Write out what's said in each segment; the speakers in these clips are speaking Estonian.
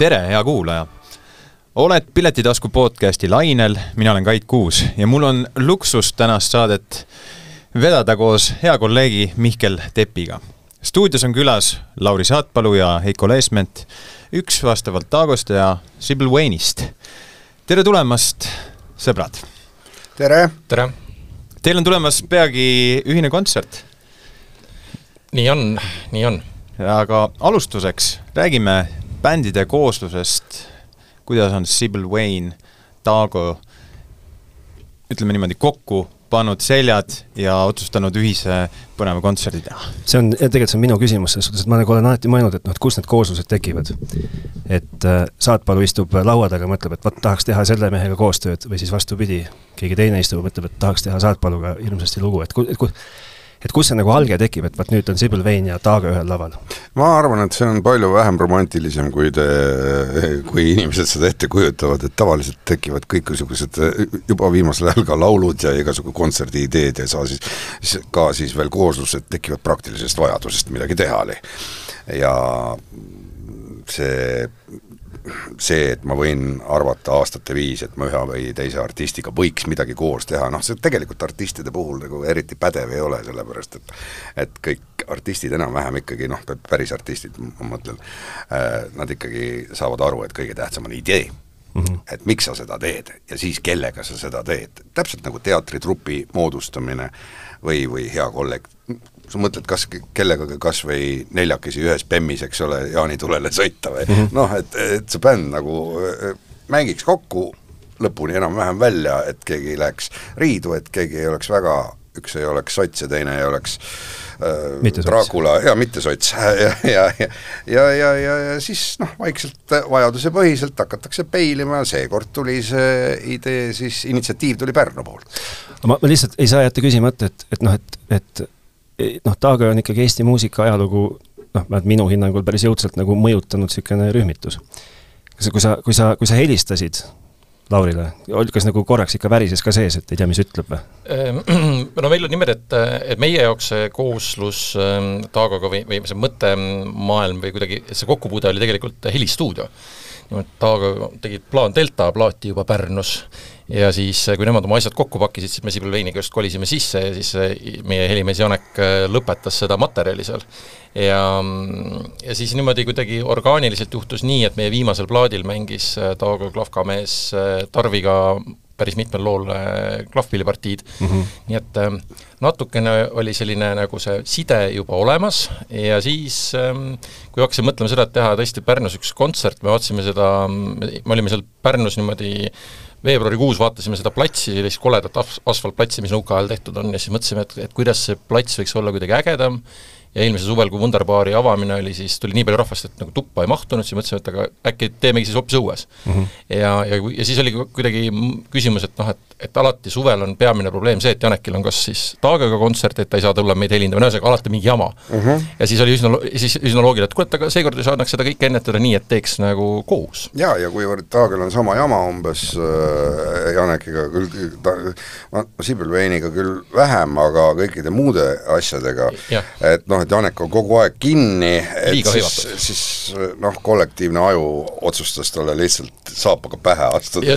tere, hea kuulaja! oled Piletitasku podcasti lainel, mina olen Kait Kuus ja mul on luksus tänast saadet vedada koos hea kolleegi Mihkel Tepiga. stuudios on külas Lauri Saatpalu ja Heiko Leesment, üks vastavalt Taagost ja Sibyl Wayne'ist. tere tulemast, sõbrad! tere! tere! Teil on tulemas peagi ühine kontsert. nii on, nii on. aga alustuseks räägime bändide kooslusest, kuidas on Sibyl Wayne, Taago, ütleme niimoodi, kokku pannud seljad ja otsustanud ühise põneva kontserdi teha? see on, tegelikult see on minu küsimus selles suhtes, et ma nagu olen alati mõelnud, et noh, et kust need kooslused tekivad. et äh, Saatpalu istub laua taga, mõtleb, et vot tahaks teha selle mehega koostööd või siis vastupidi, keegi teine istub, mõtleb, et tahaks teha Saatpaluga hirmsasti lugu, et ku-, et ku-, et kust see nagu alge tekib, et vot nüüd on Sibyl Vane ja Taaga ühel laval? ma arvan, et see on palju vähem romantilisem, kui te, kui inimesed seda ette kujutavad, et tavaliselt tekivad kõikusugused juba viimasel ajal ka laulud ja igasugu kontserdi ideed ja sa siis, ka siis veel kooslused tekivad praktilisest vajadusest midagi teha oli. ja see see, et ma võin arvata aastate viisi, et ma ühe või teise artistiga võiks midagi koos teha, noh see tegelikult artistide puhul nagu eriti pädev ei ole, sellepärast et et kõik artistid enam-vähem ikkagi noh, päris artistid, ma mõtlen, äh, nad ikkagi saavad aru, et kõige tähtsam on idee Mm -hmm. et miks sa seda teed ja siis kellega sa seda teed, täpselt nagu teatritrupi moodustamine või, või hea kollek-, sa mõtled kas kellegagi kas või neljakesi ühes bemmis, eks ole, jaanitulele sõita või mm -hmm. noh, et, et see bänd nagu äh, mängiks kokku lõpuni enam-vähem välja, et keegi ei läheks riidu, et keegi ei oleks väga, üks ei oleks sots ja teine ei oleks äh, Dracula ja mitte sots ja, ja, ja, ja, ja, ja, ja siis noh, vaikselt vajadusepõhiselt hakatakse peilima, seekord tuli see idee siis, initsiatiiv tuli Pärnu poolt. ma, ma lihtsalt ei saa jätta küsimata, et, et noh, et, et noh, Taaga on ikkagi Eesti muusika ajalugu noh, minu hinnangul päris jõudsalt nagu mõjutanud niisugune rühmitus. kas, kui sa, kui sa, kui sa helistasid Laurile, kas nagu korraks ikka värises ka sees, et ei tea, mis ütleb või? Ehm, no meil on niimoodi, et, et meie jaoks see kooslus ehm, Taagaga või, või see mõttemaailm või kuidagi see kokkupuude oli tegelikult helistuudio. nimelt Taaga tegid Plaan Delta plaati juba Pärnus ja siis, kui nemad oma asjad kokku pakkisid, siis me Sibyl Veiniga just kolisime sisse ja siis eh, meie helimees Janek eh, lõpetas seda materjali seal. ja, ja siis niimoodi kuidagi orgaaniliselt juhtus nii, et meie viimasel plaadil mängis eh, Taago klavkamees Tarviga päris mitmel lool klahvpillipartiid mm, -hmm. nii et natukene oli selline nagu see side juba olemas ja siis kui hakkasime mõtlema seda, et teha tõesti Pärnus üks kontsert, me vaatasime seda, me olime seal Pärnus niimoodi veebruarikuus vaatasime seda platsi, sellist koledat asfaltplatsi, mis nõukaajal tehtud on ja siis mõtlesime, et, et kuidas see plats võiks olla kuidagi ägedam ja eelmisel suvel, kui Wunderbaari avamine oli, siis tuli nii palju rahvast, et nagu tuppa ei mahtunud, siis mõtlesime, et aga äkki teemegi siis hoopis õues mm. -hmm. ja, ja, ja siis oli kuidagi küsimus, et noh, et, et alati suvel on peamine probleem see, et Janekil on kas siis Taagaga kontsert, et ta ei saa tulla meid helindama, ühesõnaga alati mingi jama mm. -hmm. ja siis oli üsna, siis üsna loogiline, et kuule, et aga seekord saadaks seda kõike ennetada nii, et teeks nagu koos. jaa, ja kuivõrd Taagal on sama jama umbes äh, Janekiga küll, ta, ma Sibyl Veiniga küll vähem, aga kõikide muude asjadega, et noh, et Janek on kogu aeg kinni, et Liiga siis, siis noh, kollektiivne aju otsustas talle lihtsalt saapaga pähe astuda,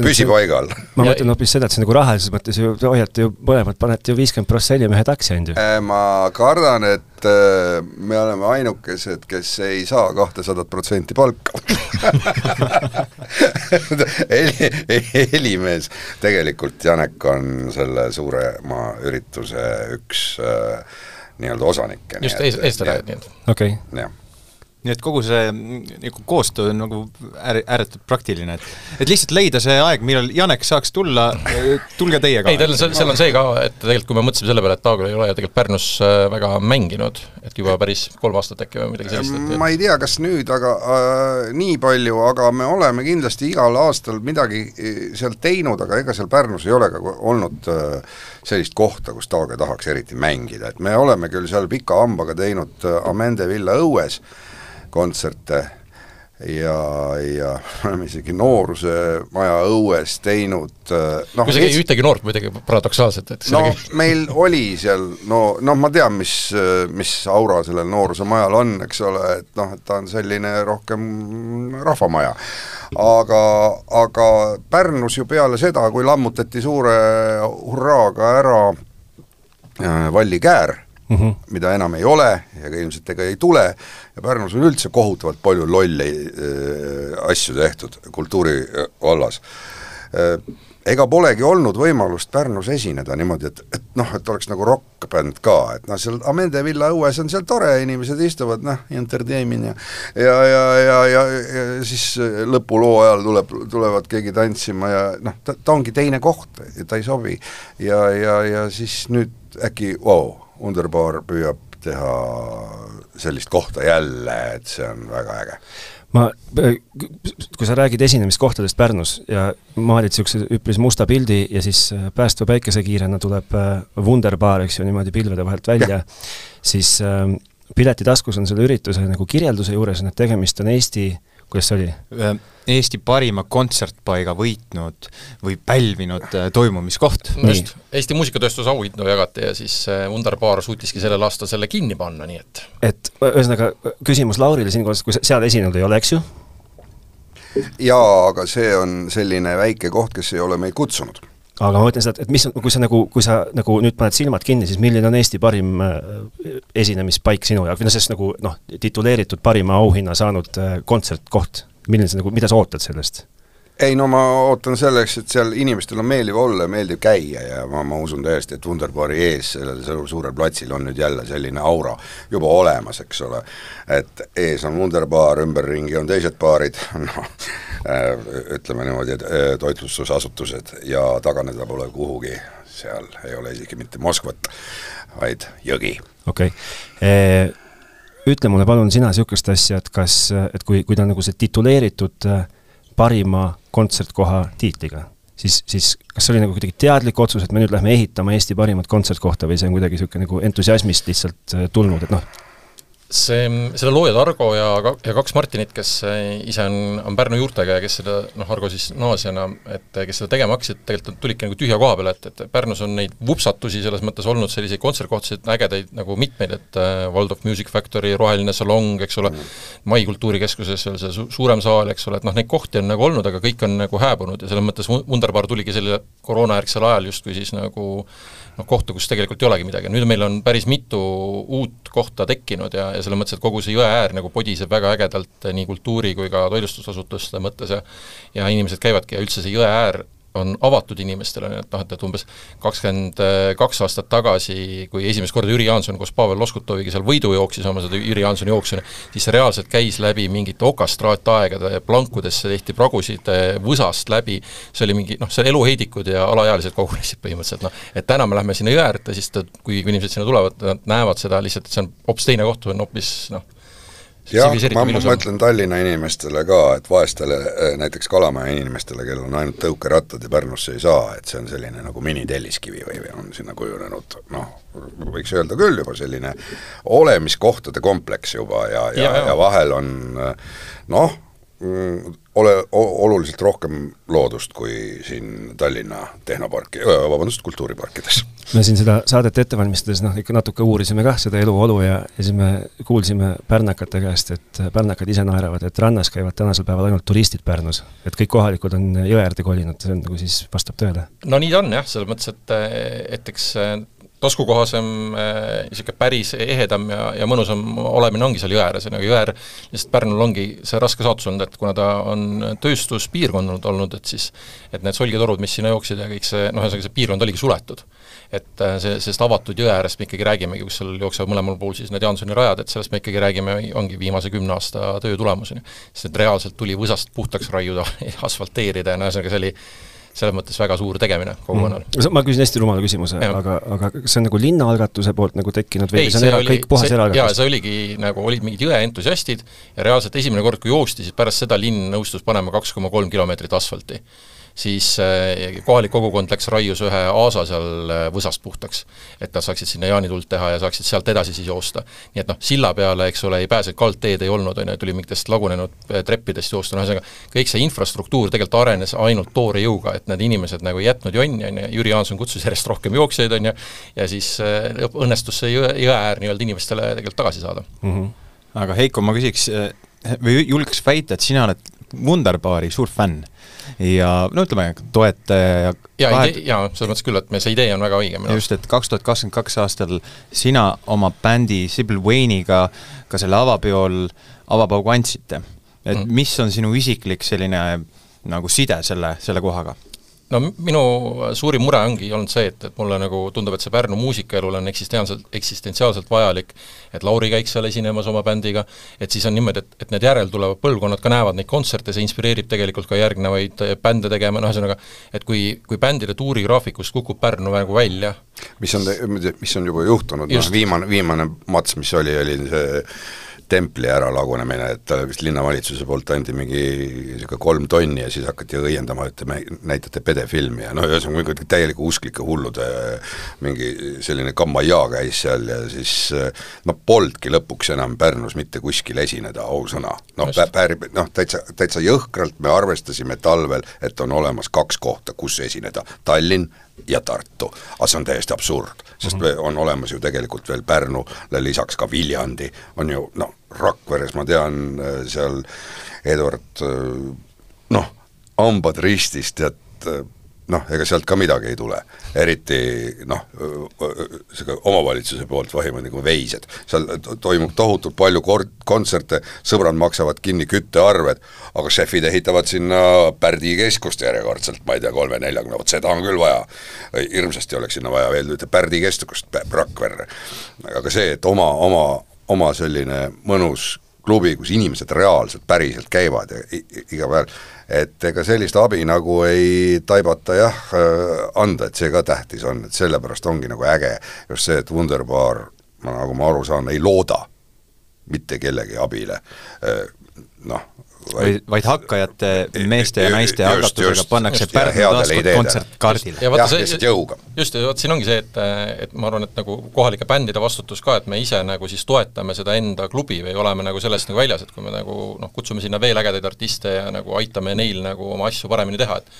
püsi paigal. ma mõtlen hoopis seda, et see nagu rahalises mõttes ju, te hoiate ju mõlemad, panete ju viiskümmend protsenti mehe taksi ainult ju. Äh, ma kardan, et äh, me oleme ainukesed, kes ei saa kahtesadat protsenti palka. Heli, helimees, tegelikult Janek on selle suurema ürituse üks äh, nii-öelda osanikke. just, eestvedajad nii-öelda. okei okay.. Nii et kogu see nagu koostöö on nagu äär-, ääretult praktiline, et et lihtsalt leida see aeg, millal Janek saaks tulla, tulge teie ka. ei, tal on, seal on see ka, et tegelikult kui me mõtlesime selle peale, et Taagul ei ole ju tegelikult Pärnus äh, väga mänginud, et juba päris kolm aastat äkki või midagi sellist, et ma ei tea, kas nüüd, aga äh, nii palju, aga me oleme kindlasti igal aastal midagi äh, seal teinud, aga ega seal Pärnus ei ole ka olnud äh, sellist kohta, kus Taaga tahaks eriti mängida, et me oleme küll seal pika hambaga teinud äh, Amende villa õues, kontserte ja, ja me oleme isegi nooruse maja õues teinud noh, kui sa ei ühtegi noort muidugi paradoksaalselt, et no käi... meil oli seal, no noh, ma tean, mis, mis aura sellel nooruse majal on, eks ole, et noh, et ta on selline rohkem rahvamaja. aga, aga Pärnus ju peale seda, kui lammutati suure hurraaga ära äh, Valli käär mm, -hmm. mida enam ei ole ja ka ilmselt ega ei tule, ja Pärnus on üldse kohutavalt palju lolle äh, asju tehtud kultuuri äh, vallas äh,. Ega polegi olnud võimalust Pärnus esineda niimoodi, et, et noh, et oleks nagu rokkbänd ka, et noh, seal Amende villa õues on seal tore, inimesed istuvad, noh, entertainment ja ja, ja, ja, ja, ja siis lõpuloo ajal tuleb, tulevad keegi tantsima ja noh, ta, ta ongi teine koht ja ta ei sobi. ja, ja, ja siis nüüd äkki, vau Underbar püüab teha sellist kohta jälle, et see on väga äge. Ma, kui sa räägid esinemiskohtadest Pärnus ja maalid niisuguse üpris musta pildi ja siis äh, päästva päikesekiirena tuleb äh, Wunderbar, eks ju, niimoodi pilvede vahelt välja, siis äh, piletitaskus on selle ürituse nagu kirjelduse juures, et tegemist on Eesti äh, kuidas see oli? Eesti parima kontsertpaiga võitnud või pälvinud toimumiskoht. just, Eesti muusikatööstuse auhindu jagati ja siis Wunderbar suutiski sellel aastal selle kinni panna, nii et et ühesõnaga, küsimus Laurile siinkohal, kui sa seal esinenud ei ole, eks ju? jaa, aga see on selline väike koht, kes ei ole meid kutsunud aga ma mõtlen seda, et mis on, kui sa nagu, kui sa nagu nüüd paned silmad kinni, siis milline on Eesti parim äh, esinemispaik sinu jaoks või noh, sellest nagu noh, tituleeritud parima auhinna saanud äh, kontsertkoht, milline see nagu, mida sa ootad sellest? Ei no ma ootan selleks, et seal inimestel on meeldiv olla ja meeldib käia ja ma, ma usun täiesti, et Wunderbari ees, sellel suurel platsil on nüüd jälle selline aura juba olemas, eks ole. et ees on Wunderbar, ümberringi on teised baarid, noh äh, ütleme niimoodi, et äh, toitlustusasutused ja taganeda pole kuhugi, seal ei ole isegi mitte Moskvat, vaid jõgi. okei okay. e ütle mulle palun sina niisugust asja, et kas, et kui, kui ta on nagu see tituleeritud äh, parima kontsertkoha tiitliga, siis, siis kas see oli nagu kuidagi teadlik otsus, et me nüüd lähme ehitama Eesti parimat kontsertkohta või see on kuidagi niisugune nagu entusiasmist lihtsalt äh, tulnud, et noh, see, selle loojad Argo ja, ja kaks Martinit, kes ise on, on Pärnu juurtega ja kes seda, noh, Argo siis naasjana, et kes seda tegema hakkasid, tegelikult tulidki nagu tühja koha peale, et, et Pärnus on neid vupsatusi selles mõttes olnud, selliseid kontsertkohtasid ägedaid nagu mitmeid, et äh, Waldorf Music Factory, Roheline salong, eks ole mm., Mai kultuurikeskuses veel see su suurem saal, eks ole, et noh, neid kohti on nagu olnud, aga kõik on nagu hääbunud ja selles mõttes Wunderbar tuligi selle koroonajärgsel ajal justkui siis nagu noh, kohta, kus tegelikult ei olegi midagi, nüüd meil on päris mitu uut kohta tekkinud ja, ja selles mõttes, et kogu see jõe äär nagu podiseb väga ägedalt nii kultuuri kui ka toitlustusasutuste mõttes ja ja inimesed käivadki ja üldse see jõe äär on avatud inimestele, nii et noh, et, et umbes kakskümmend kaks aastat tagasi, kui esimest korda Jüri Jaanson koos Pavel Loskutoviga seal võidu jooksis oma seda Jüri Jaansoni jooksu, siis see reaalselt käis läbi mingite okastraattaegade, plankudesse tehti pragusid võsast läbi, see oli mingi noh, seal eluheidikud ja alaealised kogunesid põhimõtteliselt, noh, et täna me lähme sinna jõe äärde, siis ta, kui inimesed sinna tulevad, nad näevad seda lihtsalt, et see on hoopis teine koht, on hoopis noh, jah, ma, ma mõtlen Tallinna inimestele ka, et vaestele, eh, näiteks Kalamaja inimestele, kellel on ainult tõukerattad ja Pärnusse ei saa, et see on selline nagu minitelliskivi või on sinna kujunenud noh, võiks öelda küll juba selline olemiskohtade kompleks juba ja, ja, ja, ja, vahel on noh, Mm, ole, oluliselt rohkem loodust kui siin Tallinna tehnoparki, vabandust, kultuuriparkides. me siin seda saadet ette valmistades noh, ikka natuke uurisime kah seda eluolu ja, ja siis me kuulsime pärnakate käest, et pärnakad ise naeravad, et rannas käivad tänasel päeval ainult turistid Pärnus. et kõik kohalikud on jõe äärde kolinud, see on nagu siis, vastab tõele? no nii ta on jah, selles mõttes, et, et eks taskukohasem, niisugune päris ehedam ja, ja mõnusam olemine ongi seal jõe ääres ja nagu jõe äär, lihtsalt Pärnul ongi see raske saatus olnud, et kuna ta on tööstuspiirkond olnud, et siis et need solgitorud, mis sinna jooksid ja kõik see, noh, ühesõnaga see piirkond oligi suletud. et äh, see, sellest avatud jõe äärest me ikkagi räägimegi, kus seal jooksevad mõlemal pool siis need Jaansoni rajad, et sellest me ikkagi räägime, ongi viimase kümne aasta töö tulemuseni. sest et reaalselt tuli võsast puhtaks raiuda asfalteerida ja no ühesõnaga, see oli selles mõttes väga suur tegemine kogukonnal mm.. ma küsin hästi rumala küsimuse, aga, aga kas see on nagu linnaalgatuse poolt nagu tekkinud või ei, see on era, kõik puhas eraalgatus? jaa, see oligi nagu, olid mingid jõeentusiastid ja reaalselt esimene kord, kui joosti, siis pärast seda linn nõustus panema kaks koma kolm kilomeetrit asfalti siis äh, kohalik kogukond läks, raius ühe aasa seal äh, võsast puhtaks. et nad saaksid sinna jaanituld teha ja saaksid sealt edasi siis joosta. nii et noh, silla peale, eks ole, ei pääse, kaldteed ei olnud, on ju, tuli mingitest lagunenud äh, treppidest joosta, no ühesõnaga, kõik see infrastruktuur tegelikult arenes ainult toore jõuga, et need inimesed nagu ei jätnud jonni, on ju, Jüri Jaanson kutsus järjest rohkem jooksjaid, on ju, ja siis õnnestus see jõe, jõe äär nii-öelda inimestele tegelikult tagasi saada mm. -hmm. aga Heiko, ma küsiks või julgeks väita, et sina oled Wunderbaari suur fänn ja no ütleme, toetaja ja jaa vahet..., jaa, selles mõttes küll, et me, see idee on väga õige. just, et kaks tuhat kakskümmend kaks aastal sina oma bändi Sibyl Wayne'iga ka selle avapeol avapaugu andsite. et mm. mis on sinu isiklik selline nagu side selle, selle kohaga? No minu suurim mure ongi olnud see, et, et mulle nagu tundub, et see Pärnu muusikaelul on eksistentsiaalselt, eksistentsiaalselt vajalik, et Lauri käiks seal esinemas oma bändiga, et siis on niimoodi, et, et need järeltulevad põlvkonnad ka näevad neid kontserte, see inspireerib tegelikult ka järgnevaid eh, bände tegema, noh ühesõnaga, et kui, kui bändide tuurigraafikust kukub Pärnu nagu välja mis on, mis on juba juhtunud, noh viimane, viimane mats, mis oli, oli see templi äralagunemine, et talle vist linnavalitsuse poolt anti mingi niisugune kolm tonni ja siis hakati õiendama, et te näitate pedefilmi ja no ühesõnaga mingi täieliku usklike hullude mingi selline kammajaa käis seal ja siis noh, polnudki lõpuks enam Pärnus mitte kuskil esineda, ausõna. noh, päärib, noh täitsa, täitsa jõhkralt me arvestasime talvel, et on olemas kaks kohta, kus esineda, Tallinn ja Tartu. aga see on täiesti absurd, sest mm -hmm. on olemas ju tegelikult veel Pärnule lisaks ka Viljandi, on ju noh, Rakveres ma tean, äh, seal Eduard äh, noh, hambad ristis, tead, noh, ega sealt ka midagi ei tule. eriti noh, niisugune omavalitsuse poolt vahimad nagu veised, seal toimub tohutult palju kord-, kontserte, sõbrad maksavad kinni küttearved, aga šefid ehitavad sinna Pärdi keskust järjekordselt, ma ei tea, kolme-neljakümne, vot seda on küll vaja. hirmsasti oleks sinna vaja veel ühte Pärdi keskust, Rakverre. aga see, et oma, oma, oma selline mõnus klubi, kus inimesed reaalselt päriselt käivad ja iga päev, et ega sellist abi nagu ei taibata jah, äh, anda, et see ka tähtis on, et sellepärast ongi nagu äge just see, et Wunderbar, ma nagu ma aru saan, ei looda mitte kellegi abile, äh, noh, vaid, vaid hakkajate meeste ja naiste algatusega pannakse Pärnu taaskord kontsertkaardile. ja vaata see, just, ja vot siin ongi see, et, et ma arvan, et nagu kohalike bändide vastutus ka, et me ise nagu siis toetame seda enda klubi või oleme nagu sellest nagu väljas, et kui me nagu noh, kutsume sinna veel ägedaid artiste ja nagu aitame neil nagu oma asju paremini teha, et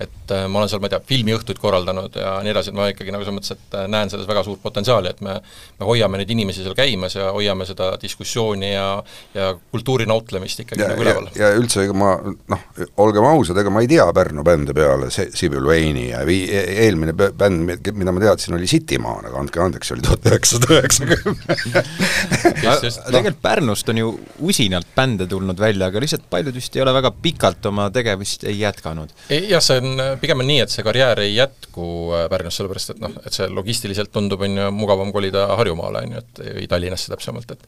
et äh, ma olen seal, ma ei tea, filmiõhtuid korraldanud ja nii edasi, et ma ikkagi nagu selles mõttes, et äh, näen selles väga suurt potentsiaali, et me me hoiame neid inimesi seal käimas ja hoiame seda diskussiooni ja ja kultuuri nautlemist ikkagi ja, nagu üleval. ja üldse, ega ma noh, olgem ausad, ega ma ei tea Pärnu bände peale see Sibyl Wayne'i ja vii-, e-, eelmine bänd, mida ma teadsin, oli Citymaan, aga andke andeks, see oli tuhat üheksasada üheksakümmend. tegelikult Pärnust on ju usinalt bände tulnud välja, aga lihtsalt paljud vist ei ole väga pikalt oma tegevust ei jätkanud. jah, see on on, äh, pigem on nii, et see karjäär ei jätku äh, Pärnus, sellepärast et noh, et see logistiliselt tundub, on ju, mugavam kolida Harjumaale, on ju, et või Tallinnasse täpsemalt, et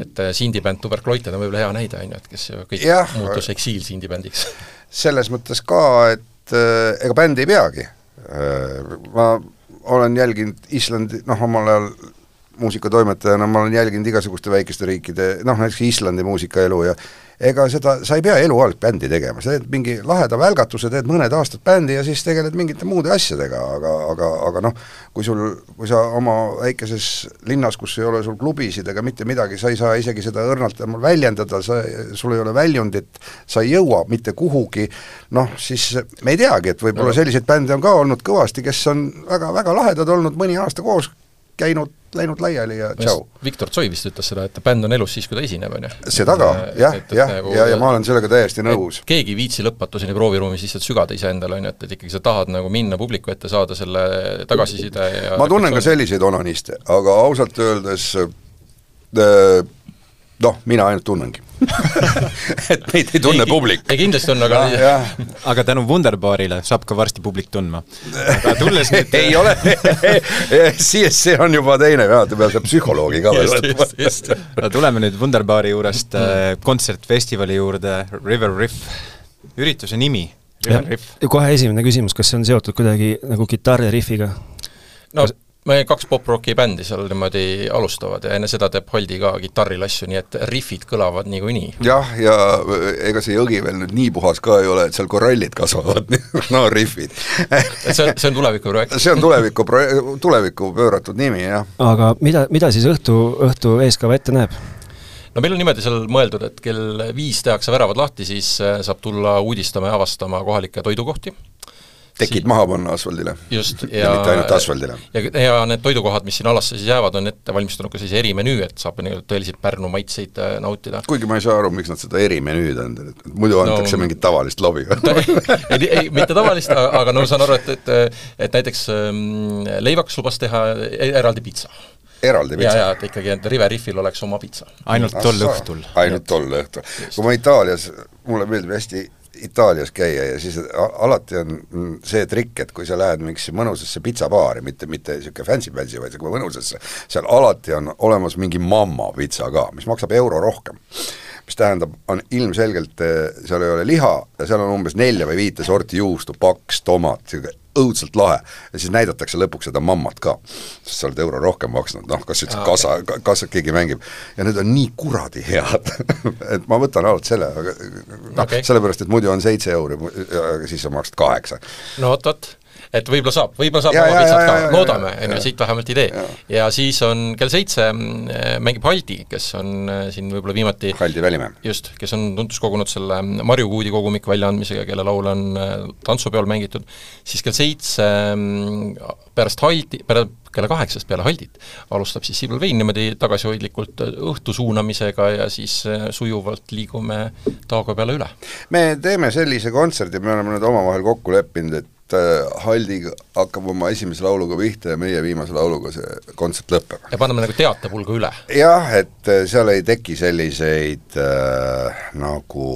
et äh, Sindi bänd Tuberkloited on võib-olla hea näide, on ju, et kes ju kõik ja, muutus eksiil Sindi bändiks. selles mõttes ka, et äh, ega bändi ei peagi äh,. Ma olen jälginud Islandi, noh, omal ajal muusikatoimetajana ma olen jälginud igasuguste väikeste riikide, noh näiteks Islandi muusikaelu ja ega seda, sa ei pea eluaeg bändi tegema, sa teed mingi laheda välgatuse, teed mõned aastad bändi ja siis tegeled mingite muude asjadega, aga, aga, aga noh, kui sul, kui sa oma väikeses linnas, kus ei ole sul klubisid ega mitte midagi, sa ei saa isegi seda õrnalt väljendada, sa, sul ei ole väljundit, sa ei jõua mitte kuhugi, noh siis me ei teagi, et võib-olla selliseid bände on ka olnud kõvasti, kes on väga, väga lahedad olnud, mõni aasta koos käinud, läinud laiali ja tšau. Viktor Tsoi vist ütles seda, et bänd on elus siis, kui ta esineb, on ju. seda ka, jah, jah, nagu, ja, ja ma olen sellega täiesti nõus. keegi ei viitsi lõpmatuseni prooviruumis lihtsalt sügada iseendale, on ju, et, et ikkagi sa tahad nagu minna publiku ette, saada selle tagasiside ja ma tunnen ka selliseid onaniste, aga ausalt öeldes äh, noh, mina ainult tunnengi et meid ei tunne ei, publik. ei kindlasti on, aga ja, aga tänu Wunderbaarile saab ka varsti publik tundma. aga tulles nüüd ei ole siis see on juba teine, jah, ta peab psühholoogi ka veel võtma. tuleme nüüd Wunderbaari juurest äh, kontsertfestivali juurde, River Riff, ürituse nimi, River Riff. kohe esimene küsimus, kas see on seotud kuidagi nagu kitarririfiga? no kas meie kaks pop-rocki bändi seal niimoodi alustavad ja enne seda teeb Holdi ka kitarrilasju, nii et riffid kõlavad niikuinii. jah, ja ega see jõgi veel nüüd nii puhas ka ei ole, et seal korallid kasvavad no riffid et see on, see on tulevikuprojekt? see on tuleviku pro-, tulevikku pööratud nimi, jah. aga mida, mida siis õhtu, õhtu eeskava ette näeb? no meil on niimoodi seal mõeldud, et kell viis tehakse väravad lahti, siis äh, saab tulla uudistama ja avastama kohalikke toidukohti tekid maha panna asfaldile. just, ja, ja mitte ainult asfaldile. ja, ja need toidukohad, mis sinna alasse siis jäävad, on ette valmistanud ka sellise erimenüü, et saab nii-öelda tõeliselt Pärnu maitseid äh, nautida. kuigi ma ei saa aru, miks nad seda erimenüüd on, muidu antakse no, mingit tavalist lobi ei, ei, mitte tavalist, aga no ma saan aru, et, et et näiteks ähm, leivaks lubas teha e-, eraldi pitsa eraldi pitsa? jaa, jaa, et ikkagi, et River Riffil oleks oma pitsa. ainult tol õhtul? ainult tol õhtul. kui ma Itaalias, mulle meeldib hästi Itaalias käia ja siis alati on see trikk, et kui sa lähed mingisse mõnusasse pitsabaari, mitte, mitte niisugune fancy-fancy, vaid niisugune mõnusasse, seal alati on olemas mingi mamma pitsa ka, mis maksab euro rohkem. Mis tähendab, on ilmselgelt, eh, seal ei ole liha ja seal on umbes nelja või viite sorti juustu, paks, tomat, niisugune õudselt lahe. ja siis näidatakse lõpuks seda mammat ka, sest sa oled euro rohkem maksnud, noh, kas üldse kasa, kas keegi mängib. ja need on nii kuradi head et ma võtan alati selle, aga noh okay., sellepärast et muidu on seitse euri, aga siis sa maksad kaheksa. no vot-vot et võib-olla saab, võib-olla saab oma pitsat ka, loodame, on ju, siit vähemalt idee. ja siis on kell seitse mm, mängib Haldi, kes on äh, siin võib-olla viimati Haldi Välimäe. just, kes on tuntus kogunud selle Marju Kuudi kogumiku väljaandmisega, kelle laule on äh, tantsupeol mängitud, siis kell seitse mm, pärast Haldi, pärast kella kaheksast peale Haldit alustab siis Sibel Vein niimoodi tagasihoidlikult äh, õhtu suunamisega ja siis sujuvalt liigume Taago peale üle. me teeme sellise kontserdi, me oleme nüüd omavahel kokku leppinud, et äh, Haldi hakkab oma esimese lauluga pihta ja meie viimase lauluga see kontsert lõpeb. ja paneme nagu teatepulga üle. jah, et äh, seal ei teki selliseid äh, nagu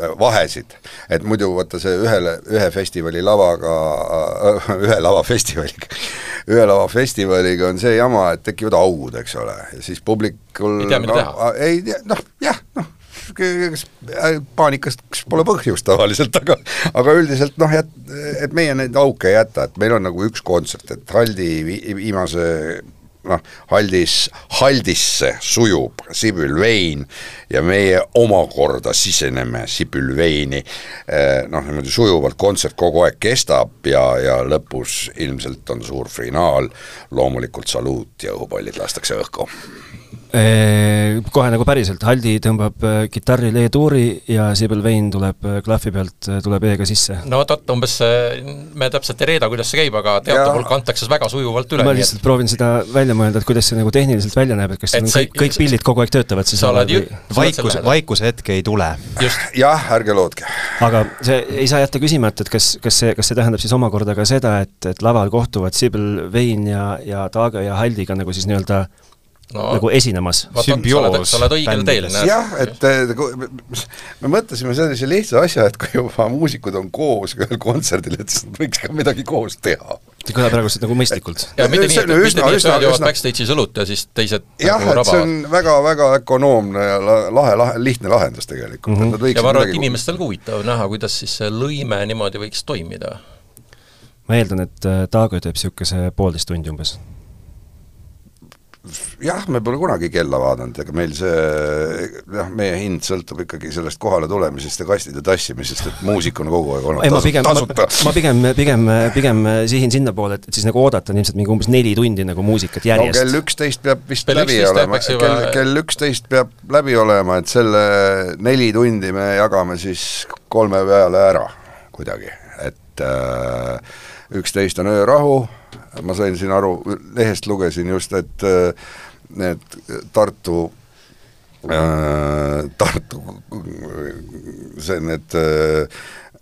äh, vahesid, et muidu vaata see ühele, ühe festivali lavaga, ühe lavafestivaliga, ühe lavafestivaliga on see jama, et tekivad augud, eks ole, ja siis publikul ei tea, mida no, teha. ei tea, noh, jah, noh äh, paanikast pole põhjust tavaliselt, aga aga üldiselt noh, et meie neid auke ei jäta, et meil on nagu üks kontsert, et Haldi viimase noh, Haldis, Haldisse sujub Sibylvein ja meie omakorda siseneme Sibylveini eh, noh, niimoodi sujuvalt, kontsert kogu aeg kestab ja, ja lõpus ilmselt on suur finaal, loomulikult saluut ja õhupallid lastakse õhku Kohe nagu päriselt, Haldi tõmbab äh, kitarri leetuuri ja Sibel Vein tuleb klahvi pealt, tuleb E-ga sisse. no vot, vot umbes me täpselt ei reeda, kuidas see käib, aga teatepulk antakse väga sujuvalt üle. ma lihtsalt et... proovin seda välja mõelda, et kuidas see nagu tehniliselt välja näeb, et kas et see, kõik, kõik pildid kogu aeg töötavad siis sa oled ju vaikus, vaikuse hetke ei tule. jah, ärge lootke. aga see ei saa jätta küsimata, et kas, kas see, kas see tähendab siis omakorda ka seda, et, et laval kohtuvad Sibel Vein ja, ja Taage ja Haldiga nagu siis nii-öelda no, nagu esinemas. sümbioos. sa oled õigel teel. jah, et me mõtlesime sellise lihtsa asja, et kui juba muusikud on koos ühel kontserdil, et siis võiks ka midagi koos teha. See kõlab praegu nagu mõistlikult. ja mitte nii, et üsna, üsna, üsna, joovad backstage'is õlut ja siis teised jah nagu, et see on väga-väga ökonoomne ja lahe, lahe, lihtne lahendus tegelikult mm. -hmm. ja ma arvan, et inimestel ka huvitav näha, kuidas siis see lõime niimoodi võiks toimida. ma eeldan, et äh, Taago teeb niisuguse poolteist tundi umbes jah, me pole kunagi kella vaadanud, ega meil see jah, meie hind sõltub ikkagi sellest kohale tulemisest ja kastide tassimisest, et muusik on kogu aeg olnud ei, ma pigem, tasuta. ma, pigem, pigem, pigem sihin sinnapoole, et, et siis nagu oodata on ilmselt mingi umbes neli tundi nagu muusikat järjest. no kell üksteist peab vist kell läbi olema, kell, kell üksteist peab läbi olema, et selle neli tundi me jagame siis kolme peale ära kuidagi, et äh, üksteist on öörahu, ma sain siin aru, lehest lugesin just, et need Tartu äh, Tartu, see, need äh,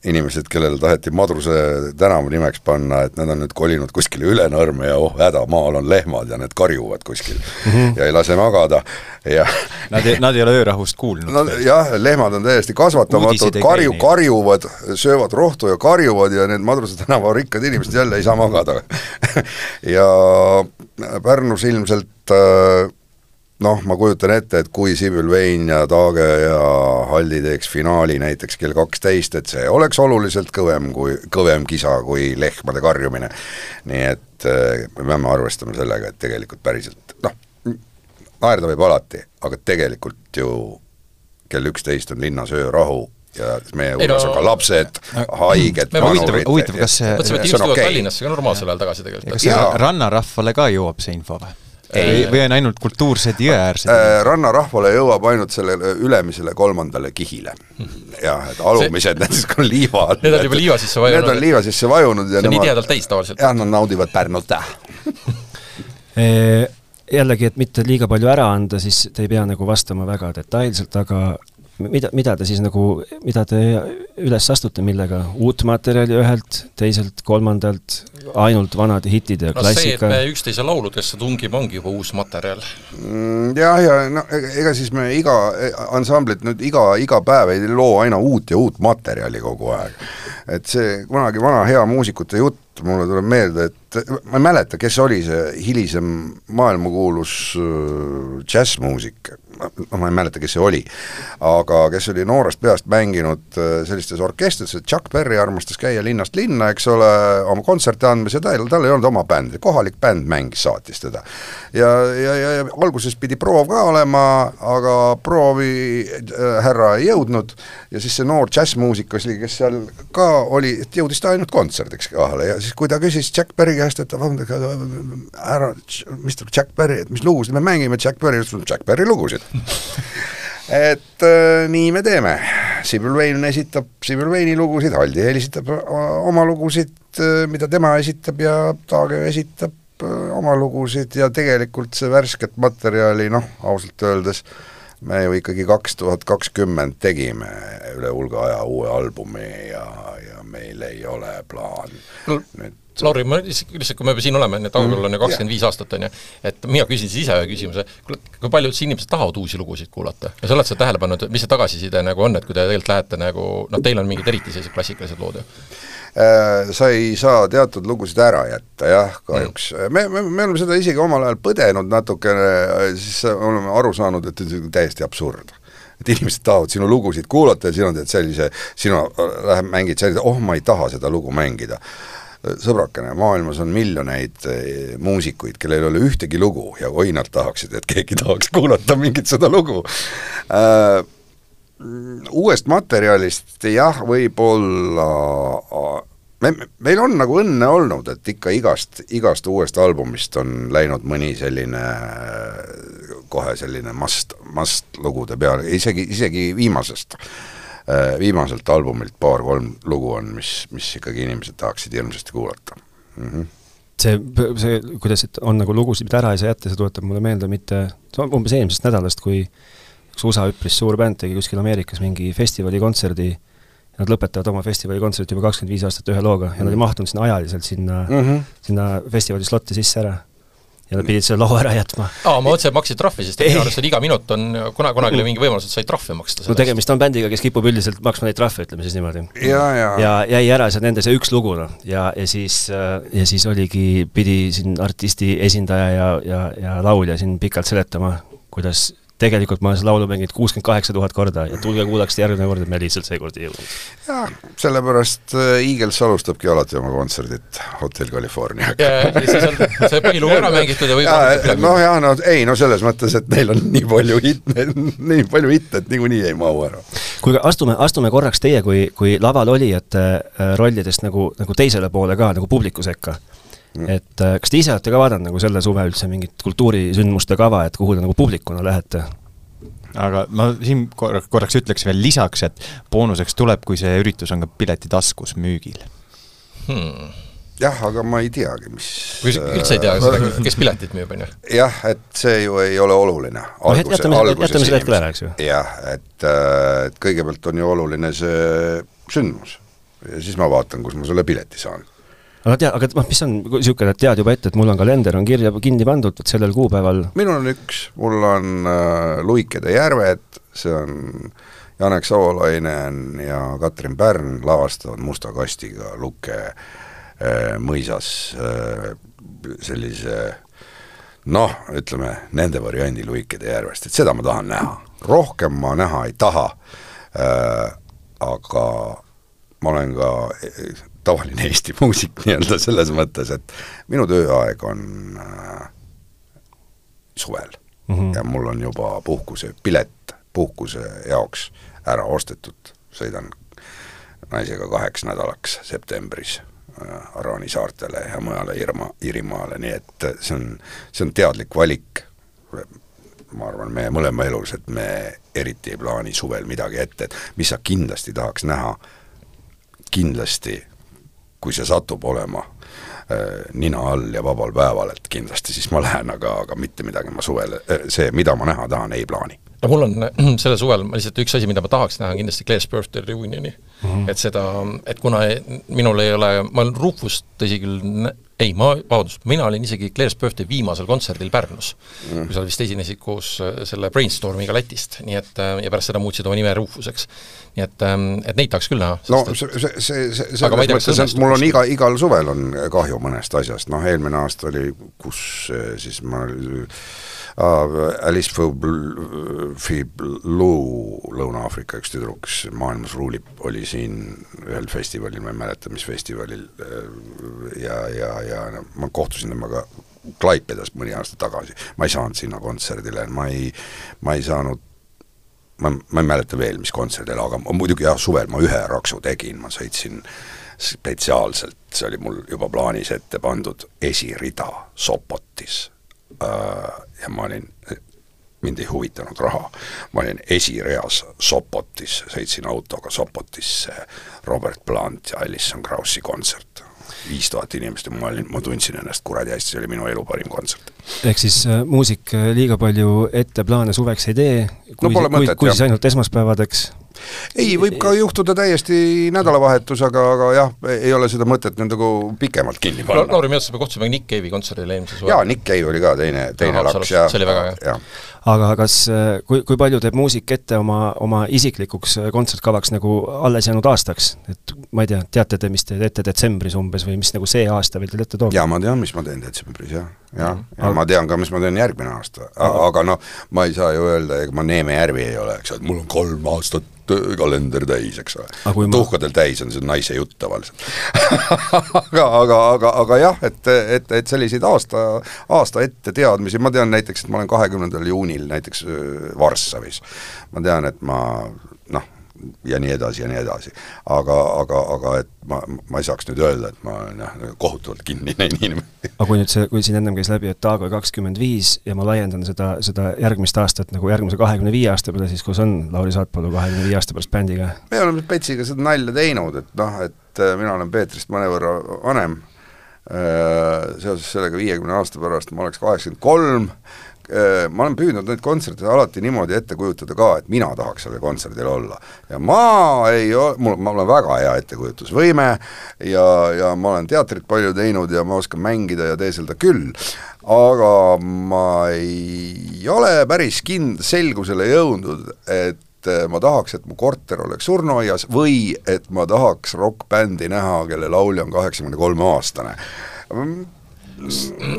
inimesed, kellele taheti Madruse tänava nimeks panna, et nad on nüüd kolinud kuskile üle Nõrme ja oh häda, maal on lehmad ja need karjuvad kuskil mm -hmm. ja ei lase magada ja Nad ei, nad ei ole öörahust kuulnud no,? jah, lehmad on täiesti kasvatamatud, karju, karjuvad, söövad rohtu ja karjuvad ja need Madruse tänava rikkad inimesed jälle ei saa magada ja Pärnus ilmselt äh, noh, ma kujutan ette, et kui Sibyl Vein ja Taage ja Halli teeks finaali näiteks kell kaksteist, et see oleks oluliselt kõvem kui, kõvem kisa kui lehmade karjumine. nii et äh, me peame arvestama sellega, et tegelikult päriselt noh, naerda võib alati, aga tegelikult ju kell üksteist on linnas öörahu ja meie hulgas no, on ka lapsed, haiged, vanurid. huvitav, kas see mõtlesime, et inimesed jõuavad okay. Tallinnasse ka normaalsel ajal tagasi tegelikult. kas see rannarahvale ka jõuab see info või? Ei, või on ainult kultuursed jõeäärsed äh,? rannarahvale jõuab ainult sellele ülemisele kolmandale kihile. jah, et alumised, siis on liiva all. Need on juba liiva sisse vajunud? Need on liiva sisse vajunud ja see on nii tihedalt täis tavaliselt? jah, nad naudivad Pärnut jällegi, et mitte liiga palju ära anda, siis te ei pea nagu vastama väga detailselt, aga mida, mida te siis nagu, mida te üles astute, millega? uut materjali ühelt, teiselt, kolmandalt, ainult vanad hitid ja no klassika? see, et me üksteise lauludesse tungime, ongi juba uus materjal mm,. Jah, ja no ega siis me iga ansamblit nüüd iga, iga päev ei loo aina uut ja uut materjali kogu aeg. et see kunagi vana hea muusikute jutt, mulle tuleb meelde, et ma ei mäleta, kes oli see hilisem maailmakuulus äh, džässmuusik, noh ma ei mäleta, kes see oli, aga kes oli noorest peast mänginud äh, sellistes orkestrites, et Chuck Berry armastas käia linnast linna, eks ole, oma kontserte andmas ja tal, tal ei olnud oma bändi, kohalik bänd mängis, saatis teda. ja, ja, ja, ja alguses pidi proov ka olema, aga proovi äh, härra ei jõudnud ja siis see noor džässmuusik oli, kes seal ka oli, jõudis ta ainult kontserdiks kohale ja siis kui ta küsis Jack Berry käest, et vabandage, härra, Mr Jack Berry, et mis lugusid me mängime, Jack Berry ütles, Jack Berry lugusid et äh, nii me teeme, Sibyl Vein esitab Sibyl Veini lugusid, Haldi esitab oma lugusid, äh, mida tema esitab ja Taage esitab äh, oma lugusid ja tegelikult see värsket materjali, noh, ausalt öeldes me ju ikkagi kaks tuhat kakskümmend tegime üle hulga aja uue albumi ja, ja meil ei ole plaan. No, nüüd Lauri, ma lihtsalt, lihtsalt kui me siin oleme, nii et Augul on ju kakskümmend viis aastat, on ju, et mina küsin siis ise ühe küsimuse, kuule, kui paljud inimesed tahavad uusi lugusid kuulata? Ja sa oled seda tähele pannud, mis see tagasiside nagu on, et kui te tegelikult lähete nagu noh, teil on mingid eriti sellised klassikalised lood ju? Äh, sa ei saa teatud lugusid ära jätta jah, kahjuks. Me, me, me oleme seda isegi omal ajal põdenud natukene, siis oleme aru saanud, et see on täiesti absurd. Et inimesed tahavad sinu lugusid kuulata ja sina teed sellise, sina lähed mängid sellise, oh ma ei taha seda lugu mängida. sõbrakene, maailmas on miljoneid eh, muusikuid, kellel ei ole ühtegi lugu ja oi nad tahaksid, et keegi tahaks kuulata mingit seda lugu. Äh, uuest materjalist jah, võib-olla me, meil on nagu õnne olnud, et ikka igast, igast uuest albumist on läinud mõni selline kohe selline must, must lugude peale, isegi, isegi viimasest, viimaselt albumilt paar-kolm lugu on, mis, mis ikkagi inimesed tahaksid hirmsasti kuulata mm. -hmm see, see, kuidas, et on nagu lugusid, mida ära ei saa jätta, see tuletab mulle meelde mitte, umbes eelmisest nädalast, kui üks USA üpris suur bänd tegi kuskil Ameerikas mingi festivali ja nad lõpetavad oma festivali juba kakskümmend viis aastat ühe looga ja nad ei mahtunud sinna ajaliselt sinna mm, -hmm. sinna festivali slotti sisse ära ja nad pidid selle loo ära jätma. aa, ma mõtlesin, et maksid trahvi, sest minu arust on iga minut on, kuna, kunagi oli mingi võimalus, et sai trahvi maksta. no tegemist on bändiga, kes kipub üldiselt maksma neid trahve, ütleme siis niimoodi. ja, ja. ja jäi ära seal nende see üks lugu, noh, ja, ja siis, ja siis oligi, pidi siin artisti esindaja ja, ja, ja laulja siin pikalt seletama, kuidas tegelikult ma olen seda laulu mänginud kuuskümmend kaheksa tuhat korda ja tulge kuulake seda järgmine kord, et me lihtsalt seekord ei jõudnud. jaa, sellepärast äh, Eagles alustabki alati oma kontserdit Hotel California. ja, ja siis on see põhilugu ära mängitud ja võib noh jah, no ei, no selles mõttes, et neil on nii palju hitte, nii palju hitte, et niikuinii ei mahu ära. kuulge, astume, astume korraks teie kui, kui laval olijate äh, rollidest nagu, nagu teisele poole ka, nagu publiku sekka. Et äh, kas te ise olete ka vaadanud nagu selle suve üldse mingit kultuurisündmuste kava, et kuhu te nagu publikuna lähete? aga ma siin korraks, korraks ütleks veel lisaks, et boonuseks tuleb, kui see üritus on ka piletitaskus müügil hmm jah, aga ma ei teagi, mis kui üldse ei tea seda, kes piletit müüb, on ju? jah, et see ju ei ole oluline. no jätame, jätame selle hetkel ära, eks ju. jah, et, äh, et kõigepealt on ju oluline see sündmus ja siis ma vaatan, kus ma selle pileti saan aga tead, aga noh, mis on niisugune, et tead juba ette, et mul on kalender on kirja kinni pandud, et sellel kuupäeval minul on üks, mul on äh, Luikede järved, see on Janek Savolainen ja Katrin Pärn lavastavad Musta kastiga Luke äh, mõisas äh, sellise noh, ütleme nende variandi Luikede järvest, et seda ma tahan näha. rohkem ma näha ei taha äh,, aga ma olen ka tavaline Eesti muusik nii-öelda selles mõttes, et minu tööaeg on äh, suvel. Mm -hmm. ja mul on juba puhkusepilet puhkuse jaoks ära ostetud, sõidan naisega kaheks nädalaks septembris äh, Araani saartele ja mujale Irma, Iirimaale, nii et äh, see on, see on teadlik valik, ma arvan, meie mõlema elus, et me eriti ei plaani suvel midagi ette, et mis sa kindlasti tahaks näha, kindlasti kui see satub olema äh, nina all ja vabal päeval, et kindlasti siis ma lähen, aga, aga mitte midagi ma suvel, see, mida ma näha tahan, ei plaani no mul on sellel suvel lihtsalt üks asi, mida ma tahaks näha, on kindlasti Claire's Birthday Reunioni mm. -hmm. et seda, et kuna minul ei ole, ma olen Rufust, tõsi küll, ei, ma, vabandust, mina olin isegi Claire's Birthday viimasel kontserdil Pärnus mm., kui sa vist esinesid koos äh, selle Brainstormiga Lätist, nii et äh, ja pärast seda muutsid oma nime Rufuseks. nii et, ähm, et neid tahaks küll näha. no see, see, see, see selles mõttes, et mul on iga, igal suvel on kahju mõnest asjast, noh eelmine aasta oli, kus siis ma Alice Fiblou, Lõuna-Aafrika üks tüdruk, kes maailmas ruulib, oli siin ühel festivalil, ma ei mäleta, mis festivalil, ja, ja, ja no, ma kohtusin temaga Klaipedas mõni aasta tagasi, ma ei saanud sinna kontserdile, ma ei, ma ei saanud ma, ma ei mäleta veel, mis kontserdil, aga muidugi jah, suvel ma ühe raksu tegin, ma sõitsin spetsiaalselt, see oli mul juba plaanis ette pandud, esirida Sopotis. Äh, ja ma olin, mind ei huvitanud raha, ma olin esireas Sopotis, sõitsin autoga Sopotisse, Robert Plant ja Alison Krausi kontsert viis tuhat inimest ja ma olin, ma tundsin ennast kuradi hästi, see oli minu elu parim kontsert. ehk siis äh, muusik äh, liiga palju ette plaane suveks ei tee, kui no,, kui, kui siis ainult esmaspäevadeks? Ei, võib ka juhtuda täiesti nädalavahetus, aga, aga jah, ei ole seda mõtet nüüd nagu pikemalt kinni panna. Lauri Meeltsa me kohtusime Nick Cave'i kontserdil eelmisel suvel. jaa, Nick Cave oli ka teine, teine no, laks ja see oli väga hea. aga kas, kui, kui palju teeb muusik ette oma, oma isiklikuks kontsertkavaks nagu alles jäänud aastaks, et ma ei tea, teate te, mis te teete detsembris umbes või mis nagu see aasta veel teil ette toob? jaa, ma tean, mis ma teen detsembris, jah. jah, ja mhm. ma tean ka, mis ma teen järgmine aasta. aga noh, ma ei saa ju öelda, ega ma Neeme Järvi ei ole, eks ole, mul on kolm aastat kalender täis, eks ole. tuhkadel ma... täis on see naise jutt tavaliselt aga, aga, aga, aga jah, et, et, et selliseid aasta, aasta ette teadmisi, ma tean näiteks, et ma olen kahekümnendal juunil näiteks Varssavis. ma tean, et ma noh, ja nii edasi ja nii edasi. aga, aga, aga et ma, ma ei saaks nüüd öelda, et ma olen jah, kohutavalt kinnine inimene. aga kui nüüd see, kui siin ennem käis läbi, et Taago kakskümmend viis ja ma laiendan seda, seda järgmist aastat nagu järgmise kahekümne viie aasta peale, siis kus on Lauri Saatpalu kahekümne viie aasta pärast bändiga? me oleme Petsiga seda nalja teinud, et noh, et äh, mina olen Peetrist mõnevõrra vanem, äh, seoses sellega viiekümne aasta pärast ma oleks kaheksakümmend kolm, ma olen püüdnud neid kontserte alati niimoodi ette kujutada ka, et mina tahaks sellel kontserdil olla. ja ma ei ole, mul, ma olen väga hea ettekujutusvõime ja, ja ma olen teatrit palju teinud ja ma oskan mängida ja teeselda küll, aga ma ei ole päris kind-, selgusele jõudnud, et ma tahaks, et mu korter oleks surnuaias või et ma tahaks rokkbändi näha, kelle laulja on kaheksakümne kolme aastane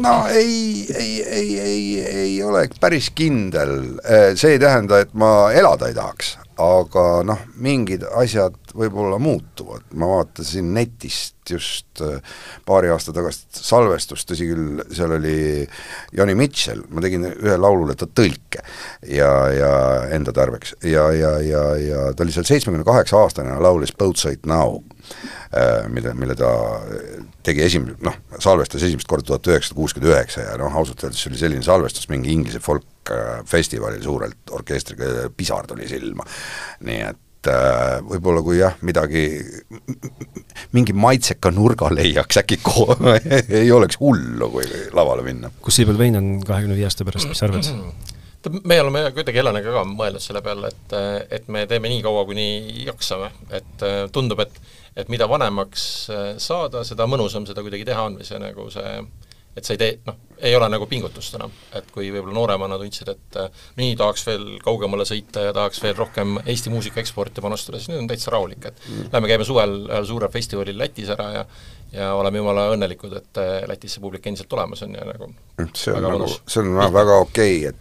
no ei, ei, ei, ei, ei ole päris kindel, see ei tähenda, et ma elada ei tahaks, aga noh, mingid asjad võib-olla muutuvad, ma vaatasin netist just äh, paari aasta tagasi salvestust, tõsi küll, seal oli Joni Mitchell, ma tegin ühe laulule ta tõlke ja, ja enda tarbeks. Ja, ja, ja, ja ta oli seal seitsmekümne kaheksa aastane ja laulis Boat Sight Now. Äh, mille, mille ta tegi esim-, noh, salvestas esimest korda tuhat üheksasada kuuskümmend üheksa ja noh, ausalt öeldes see oli selline salvestus mingi Inglise folkfestivalil suurelt orkestriga, pisar tuli silma. nii et äh, võib-olla kui jah, midagi, mingi maitseka nurga leiaks, äkki ko-, ei oleks hullu, kui lavale minna. kus Siibel Vein on kahekümne viie aasta pärast, mis sa arvad? me oleme kuidagi Heleniga ka mõelnud selle peale, et, et me teeme nii kaua, kuni jaksame, et tundub, et et mida vanemaks äh, saada, seda mõnusam seda kuidagi teha on või see nagu see et sa ei tee, noh, ei ole nagu pingutust enam, et kui võib-olla nooremana tundsid, et äh, nii tahaks veel kaugemale sõita ja tahaks veel rohkem Eesti muusika eksporti panustada, siis nüüd on täitsa rahulik, et mm. lähme käime suvel ühel suurel festivalil Lätis ära ja ja oleme jumala õnnelikud, et äh, Lätis see publik endiselt olemas on ja nagu see on nagu, see on väga, väga okei okay,,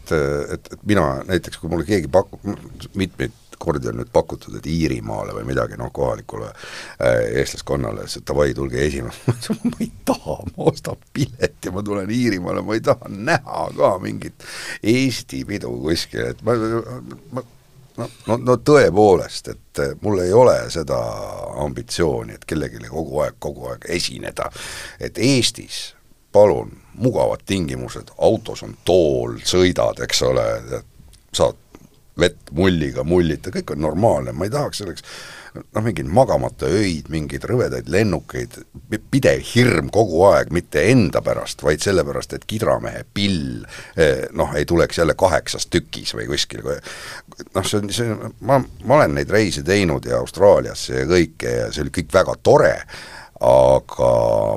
et, et, mina näiteks, kui mulle keegi pakub, mitmeid kordi on nüüd pakutud, et Iirimaale või midagi, noh, kohalikule äh, eestlaskonnale, siis et davai, tulge esimene, ma ütlesin, ma ei taha, ma ostan pileti, ma tulen Iirimaale, ma ei taha näha ka mingit Eesti pidu kuskil, et ma, ma no, no, no tõepoolest, et eh, mul ei ole seda ambitsiooni, et kellelegi kogu aeg, kogu aeg esineda. et Eestis palun, mugavad tingimused, autos on tool, sõidad, eks ole, saad vett mulliga mullita, kõik on normaalne, ma ei tahaks selleks noh, mingeid magamata öid, mingeid rõvedaid lennukeid, pidev hirm kogu aeg, mitte enda pärast, vaid sellepärast, et kidramehe pill eh, noh, ei tuleks jälle kaheksas tükis või kuskil, noh, see on, see ma, ma olen neid reise teinud ja Austraaliasse ja kõike ja see oli kõik väga tore, aga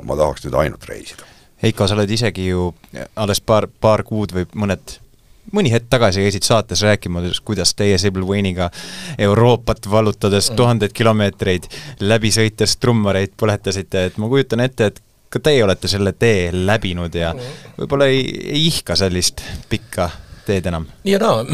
ma tahaks nüüd ainult reisida. Heiko, sa oled isegi ju alles paar, paar kuud või mõned mõni hetk tagasi käisid saates rääkimas, kuidas teie Sibyl Wayne'iga Euroopat vallutades mm. tuhandeid kilomeetreid läbi sõites trummareid põletasite, et ma kujutan ette, et ka teie olete selle tee läbinud ja mm. võib-olla ei, ei ihka sellist pikka teed enam? nii ja naa,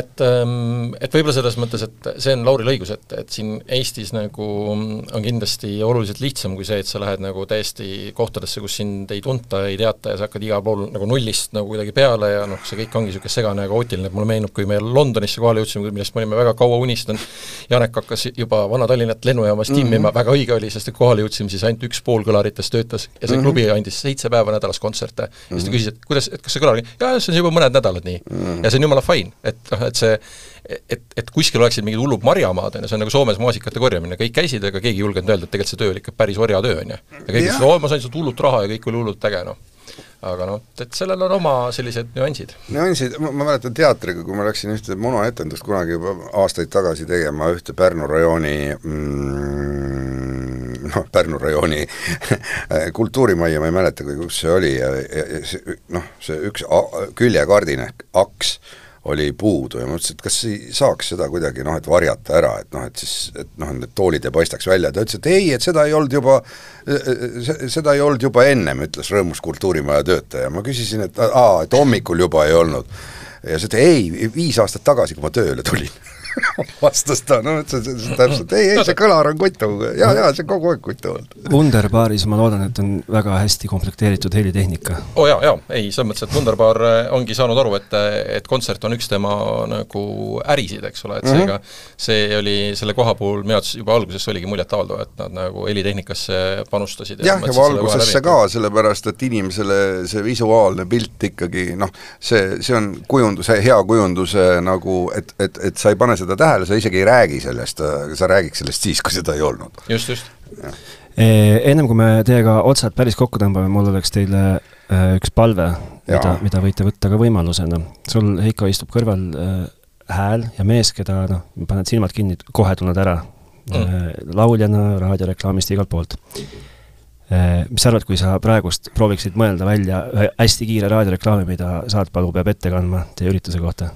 et, ähm, et võib-olla selles mõttes, et see on Lauril õigus, et, et siin Eestis nagu on kindlasti oluliselt lihtsam kui see, et sa lähed nagu täiesti kohtadesse, kus sind ei tunta, ei teata ja sa hakkad igal pool nagu nullist nagu kuidagi peale ja noh, see kõik ongi niisugune segane ja kaootiline, et mulle meenub, kui me Londonisse kohale jõudsime, millest me olime väga kaua unistanud, Janek hakkas juba Vana-Tallinnat lennujaamas timmima mm, -hmm. väga õige oli, sest et kohale jõudsime, siis ainult üks pool kõlaritest töötas ja see mm -hmm. klubi andis seitse päeva nädalas kontserte mm. -hmm. ja siis ta küsis, et kuidas, et kas see kõlar, jaa, see on juba mõned nädalad nii mm. -hmm. Ja see on jumala fine, et noh, et see et, et kuskil oleksid mingid hullud marjamaad, on ju, see on nagu Soomes maasikate korjamine, kõik käisid, aga keegi ei julgenud öelda, et tegelikult see töö oli ikka päris orjatöö, on ju. ja kõik ütlesid, oo, ma sain sealt hullult raha ja kõik oli hullult äge, noh aga noh, et sellel on oma sellised nüansid. nüansid, ma, ma mäletan teatriga, kui ma läksin ühte monoetendust kunagi juba aastaid tagasi tegema ühte Pärnu rajooni mm, noh, Pärnu rajooni kultuurimajja, ma ei mäleta, kus see oli ja, ja, ja see noh, see üks küljekardin ehk aks oli puudu ja ma mõtlesin, et kas ei saaks seda kuidagi noh, et varjata ära, et noh, et siis, et noh, need toolid ei paistaks välja, ta ütles, et ei, et seda ei olnud juba, seda ei olnud juba ennem, ütles rõõmus kultuurimaja töötaja, ma küsisin, et aa, et hommikul juba ei olnud. ja see ütles, ei, viis aastat tagasi, kui ma tööle tulin vastas ta, no ütles täpselt, ei, ei see kõlar on kutu ja, ja see on kogu aeg kutu olnud. Wunderbaaris ma loodan, et on väga hästi komplekteeritud helitehnika. oo oh, jaa, jaa, ei, selles mõttes, et Wunderbaar äh, ongi saanud aru, et, et kontsert on üks tema nagu ärisid, eks ole, et mhm. seega mm -hmm. see oli selle koha puhul minu arvates juba alguses oligi muljetavaldav, et nad nagu helitehnikasse panustasid. jah, ja valgusesse ka, sellepärast et inimesele see visuaalne pilt ikkagi noh, see, see on kujunduse, hea kujunduse nagu, et, et, et sa ei pane seda seda tähele, sa isegi ei räägi sellest, sa räägiks sellest siis, kui seda ei olnud. just, just. Ennem kui me teiega otsad päris kokku tõmbame, mul oleks teile e, üks palve, mida, mida võite võtta ka võimalusena. sul, Heiko, istub kõrval e, hääl ja mees, keda noh, paned silmad kinni, kohe tunned ära mm.. lauljana, raadioreklaamist, igalt poolt. Mis sa arvad, kui sa praegust prooviksid mõelda välja ühe hästi kiire raadioreklaami, mida Saatpalu peab ette kandma teie ürituse kohta?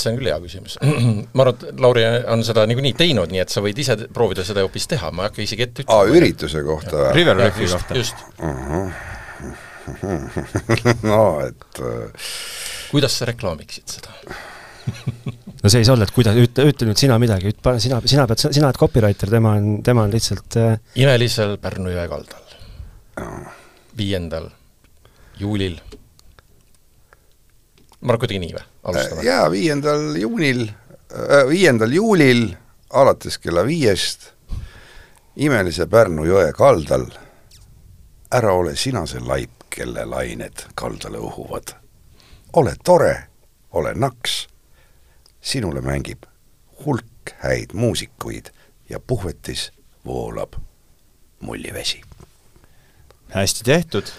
See on küll hea küsimus. ma arvan, et Lauri on seda niikuinii teinud, nii et sa võid ise proovida seda hoopis teha, ma ei hakka isegi ette ütlema. aa, ürituse kohta või? River Riffi kohta. just uh. -huh. no et uh... kuidas sa reklaamiksid seda no see ei saa olla, et kuidas, ütle, ütle nüüd sina midagi, üt-, sina, sina pead, sina oled copywriter, tema on, tema on lihtsalt äh... imelisel Pärnu jõe kaldal, viiendal juulil ma arvan, kuidagi nii või, alustame? Jaa, viiendal juunil, äh, viiendal juulil alates kella viiest imelise Pärnu jõe kaldal ära ole sina see laip, kelle lained kaldale uhuvad. ole tore, ole naks, sinule mängib hulk häid muusikuid ja puhvetis voolab mullivesi hästi tehtud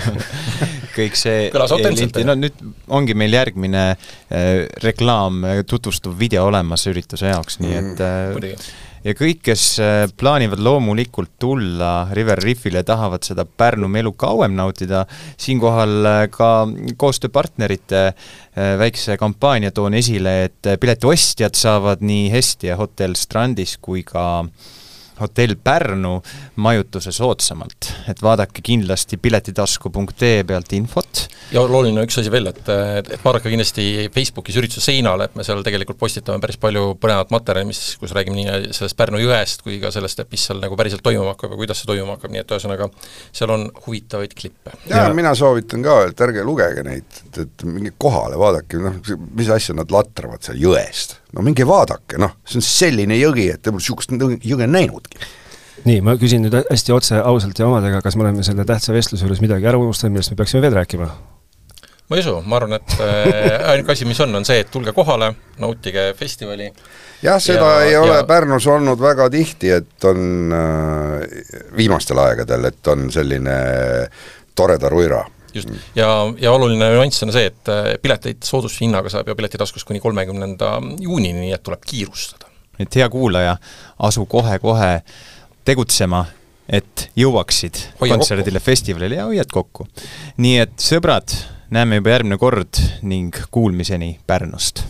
kõik see autentselt. no nüüd ongi meil järgmine äh, reklaam, äh, tutvustav video olemas ürituse jaoks, nii et äh, ja kõik, kes äh, plaanivad loomulikult tulla River Riffile tahavad seda Pärnu melu kauem nautida, siinkohal äh, ka koostööpartnerite äh, väikse kampaania toon esile, et piletiostjad saavad nii Hestia hotell Strandis kui ka hotell Pärnu majutuse soodsamalt, et vaadake kindlasti piletitasku.ee pealt infot. ja oluline üks asi veel, et, et, vaadake kindlasti Facebookis ürituse seinale, et me seal tegelikult postitame päris palju põnevat materjali, mis, kus räägime nii sellest Pärnu jõest kui ka sellest, et mis seal nagu päriselt toimuma hakkab ja kuidas see toimuma hakkab, nii et ühesõnaga seal on huvitavaid klippe. ja, ja mina soovitan ka, et ärge lugege neid, et, et minge kohale, vaadake, noh, mis asja nad latravad seal jõest. No minge vaadake, noh, see on selline jõgi, et te pole niisugust jõge näinudki nii, ma küsin nüüd hästi otse, ausalt ja omadega, kas me oleme selle tähtsa vestluse juures midagi ära unustanud, millest me peaksime veel rääkima? ma ei usu, ma arvan, et äh, ainuke asi, mis on, on see, et tulge kohale, nautige festivali. jah, seda ja, ei ole ja... Pärnus olnud väga tihti, et on äh, viimastel aegadel, et on selline toreda ruira just, ja, ja oluline nüanss on see, et äh, pileteid soodushinnaga saab ju Piletitaskus kuni kolmekümnenda juunini, nii et tuleb kiirustada. et hea kuulaja, asu kohe-kohe tegutsema, et jõuaksid hoia kontserdile, festivalile ja hoiad kokku. nii et sõbrad, näeme juba järgmine kord ning kuulmiseni Pärnust